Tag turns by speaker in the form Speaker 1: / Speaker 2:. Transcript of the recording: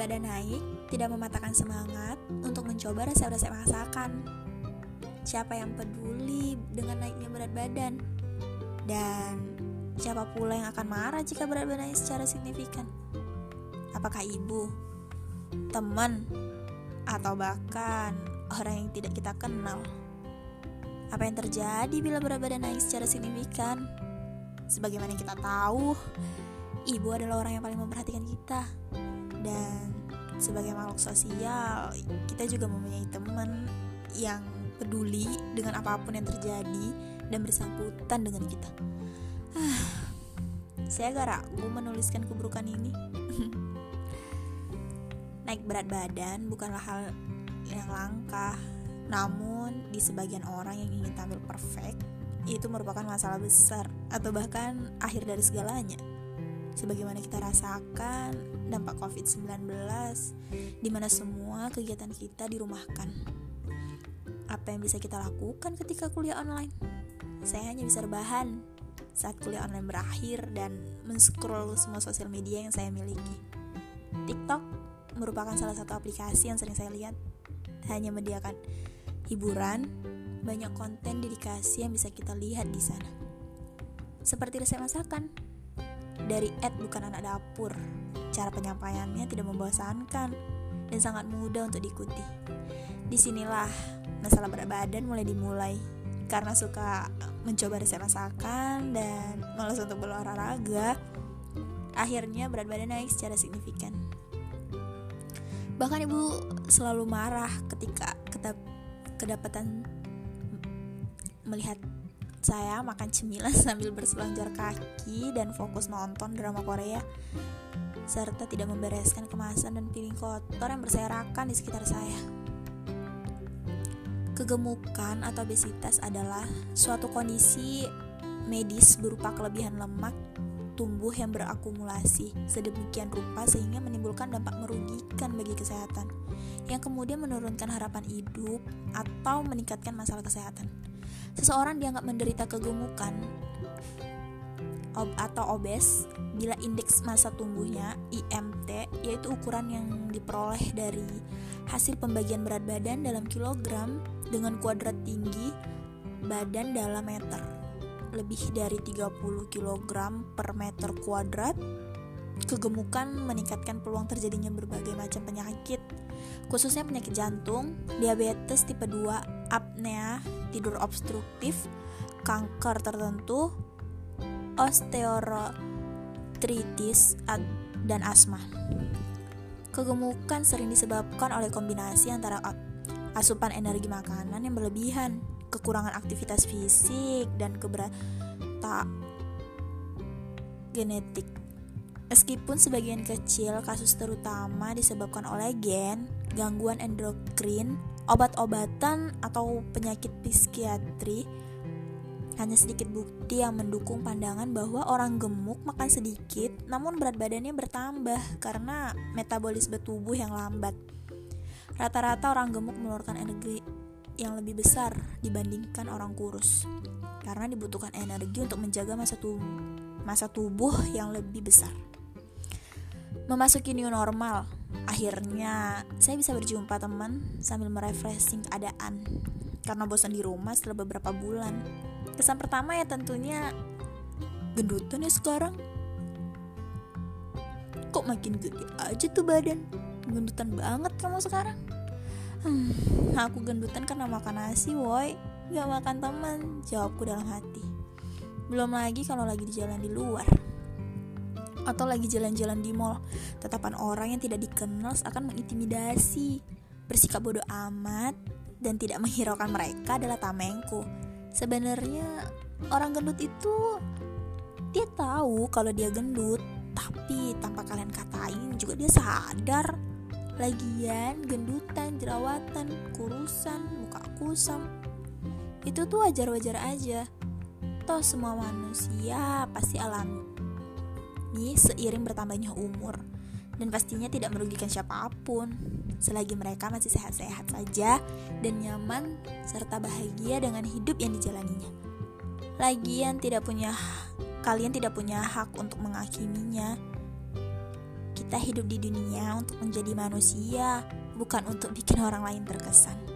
Speaker 1: badan naik tidak mematahkan semangat untuk mencoba resep-resep masakan. Siapa yang peduli dengan naiknya berat badan? Dan siapa pula yang akan marah jika berat badan naik secara signifikan? Apakah ibu, teman, atau bahkan orang yang tidak kita kenal? Apa yang terjadi bila berat badan naik secara signifikan? Sebagaimana kita tahu, ibu adalah orang yang paling memperhatikan kita. Dan sebagai makhluk sosial, kita juga mempunyai teman yang peduli dengan apa pun yang terjadi dan bersangkutan dengan kita. Saya agak ragu menuliskan keburukan ini. Naik berat badan bukanlah hal yang langka, namun di sebagian orang yang ingin tampil perfect, itu merupakan masalah besar atau bahkan akhir dari segalanya. Sebagaimana kita rasakan dampak COVID-19 di mana semua kegiatan kita dirumahkan. Apa yang bisa kita lakukan ketika kuliah online? Saya hanya bisa rebahan saat kuliah online berakhir dan men-scroll semua sosial media yang saya miliki. TikTok merupakan salah satu aplikasi yang sering saya lihat hanya mediakan hiburan, banyak konten dedikasi yang bisa kita lihat di sana. Seperti resep masakan. Dari Ed bukan anak dapur. Cara penyampaiannya tidak membosankan dan sangat mudah untuk diikuti. Di sinilah masalah berat badan mulai dimulai karena suka mencoba resep masakan dan malas untuk berolahraga akhirnya berat badan naik secara signifikan bahkan ibu selalu marah ketika kedapatan melihat saya makan cemilan sambil berselancar kaki dan fokus nonton drama Korea serta tidak membereskan kemasan dan piring kotor yang berserakan di sekitar saya. Kegemukan atau obesitas adalah suatu kondisi medis berupa kelebihan lemak tumbuh yang berakumulasi sedemikian rupa sehingga menimbulkan dampak merugikan bagi kesehatan yang kemudian menurunkan harapan hidup atau meningkatkan masalah kesehatan. Seseorang dianggap menderita kegemukan ob atau obes bila indeks massa tubuhnya IMT yaitu ukuran yang diperoleh dari hasil pembagian berat badan dalam kilogram dengan kuadrat tinggi badan dalam meter lebih dari 30 kg per meter kuadrat. Kegemukan meningkatkan peluang terjadinya berbagai macam penyakit, khususnya penyakit jantung, diabetes tipe 2, apnea, tidur obstruktif, kanker tertentu, osteoartritis, dan asma. Kegemukan sering disebabkan oleh kombinasi antara asupan energi makanan yang berlebihan, kekurangan aktivitas fisik dan keberata genetik. Meskipun sebagian kecil kasus terutama disebabkan oleh gen, gangguan endokrin, obat-obatan atau penyakit psikiatri, hanya sedikit bukti yang mendukung pandangan bahwa orang gemuk makan sedikit namun berat badannya bertambah karena metabolisme tubuh yang lambat. Rata-rata orang gemuk mengeluarkan energi yang lebih besar dibandingkan orang kurus karena dibutuhkan energi untuk menjaga masa tubuh masa tubuh yang lebih besar. Memasuki new normal, akhirnya saya bisa berjumpa teman sambil merefreshing keadaan karena bosan di rumah setelah beberapa bulan. Kesan pertama ya tentunya gendutan ya sekarang. Kok makin gede aja tuh badan? Gendutan banget kamu sekarang. Hmm, aku gendutan karena makan nasi, woi. Gak makan teman, jawabku dalam hati. Belum lagi kalau lagi di jalan di luar. Atau lagi jalan-jalan di mall. Tetapan orang yang tidak dikenal akan mengintimidasi. Bersikap bodoh amat dan tidak menghiraukan mereka adalah tamengku. Sebenarnya orang gendut itu dia tahu kalau dia gendut, tapi tanpa kalian katain juga dia sadar Lagian, gendutan, jerawatan, kurusan, muka kusam Itu tuh wajar-wajar aja Toh semua manusia pasti alami seiring bertambahnya umur. Dan pastinya tidak merugikan siapa pun. Selagi mereka masih sehat-sehat saja Dan nyaman serta bahagia dengan hidup yang dijalaninya. Lagian tidak punya Kalian tidak punya hak untuk menghakiminya Kita hidup di dunia untuk menjadi manusia, bukan untuk bikin orang lain terkesan.